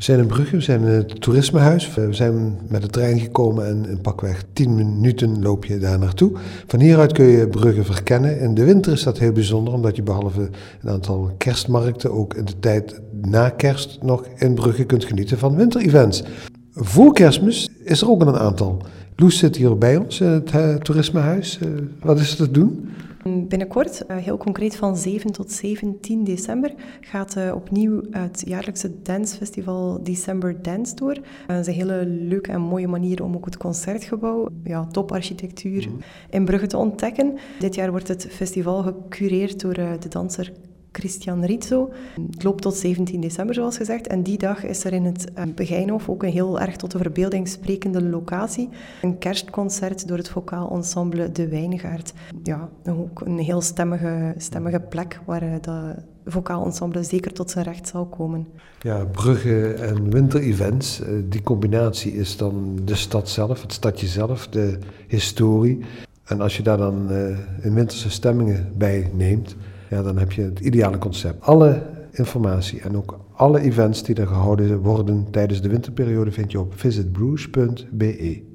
We zijn in Brugge, we zijn in het toerismehuis. We zijn met de trein gekomen en in pakweg 10 minuten loop je daar naartoe. Van hieruit kun je Brugge verkennen. In de winter is dat heel bijzonder, omdat je behalve een aantal kerstmarkten ook in de tijd na kerst nog in Brugge kunt genieten van winterevents. Voor kerstmis is er ook een aantal. Loes zit hier bij ons in het uh, toerismehuis. Uh, wat is er te doen? Binnenkort, uh, heel concreet van 7 tot 17 december, gaat uh, opnieuw het jaarlijkse dancefestival December Dance door. Uh, dat is een hele leuke en mooie manier om ook het concertgebouw, ja, toparchitectuur mm. in Brugge te ontdekken. Dit jaar wordt het festival gecureerd door de danser Christian Rizzo. Het loopt tot 17 december, zoals gezegd. En die dag is er in het uh, Begijnhof ook een heel erg tot de verbeelding sprekende locatie. Een kerstconcert door het vocaal ensemble De Wijngaard. Ja, ook een heel stemmige, stemmige plek waar uh, dat vocaal ensemble zeker tot zijn recht zal komen. Ja, Brugge en winter-events, uh, die combinatie is dan de stad zelf, het stadje zelf, de historie. En als je daar dan in winterse stemmingen bij neemt, ja, dan heb je het ideale concept. Alle informatie en ook alle events die er gehouden worden tijdens de winterperiode vind je op visitbruges.be.